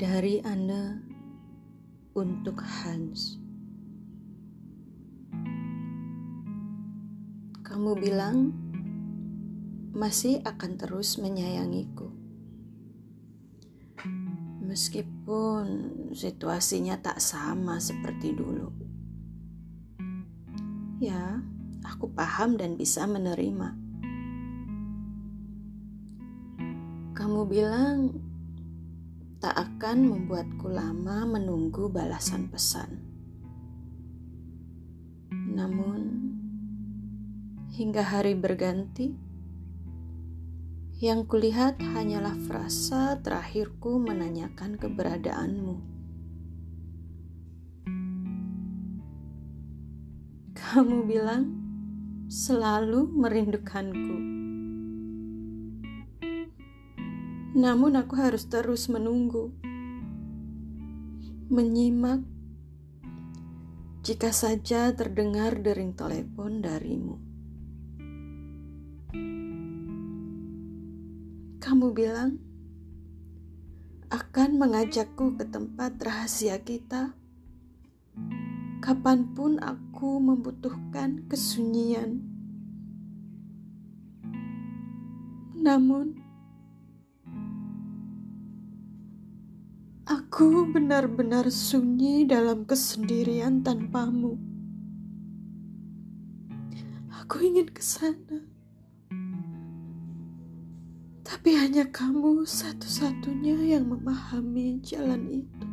Dari Anne untuk Hans. Kamu bilang masih akan terus menyayangiku. Meskipun situasinya tak sama seperti dulu. Ya, aku paham dan bisa menerima. Kamu bilang tak akan membuatku lama menunggu balasan pesan. Namun, hingga hari berganti, yang kulihat hanyalah frasa terakhirku menanyakan keberadaanmu. Kamu bilang selalu merindukanku. Namun aku harus terus menunggu, menyimak jika saja terdengar dering telepon darimu. Kamu bilang akan mengajakku ke tempat rahasia kita kapan pun aku membutuhkan kesunyian. Namun, Aku benar-benar sunyi dalam kesendirian tanpamu. Aku ingin ke sana. Tapi hanya kamu satu-satunya yang memahami jalan itu.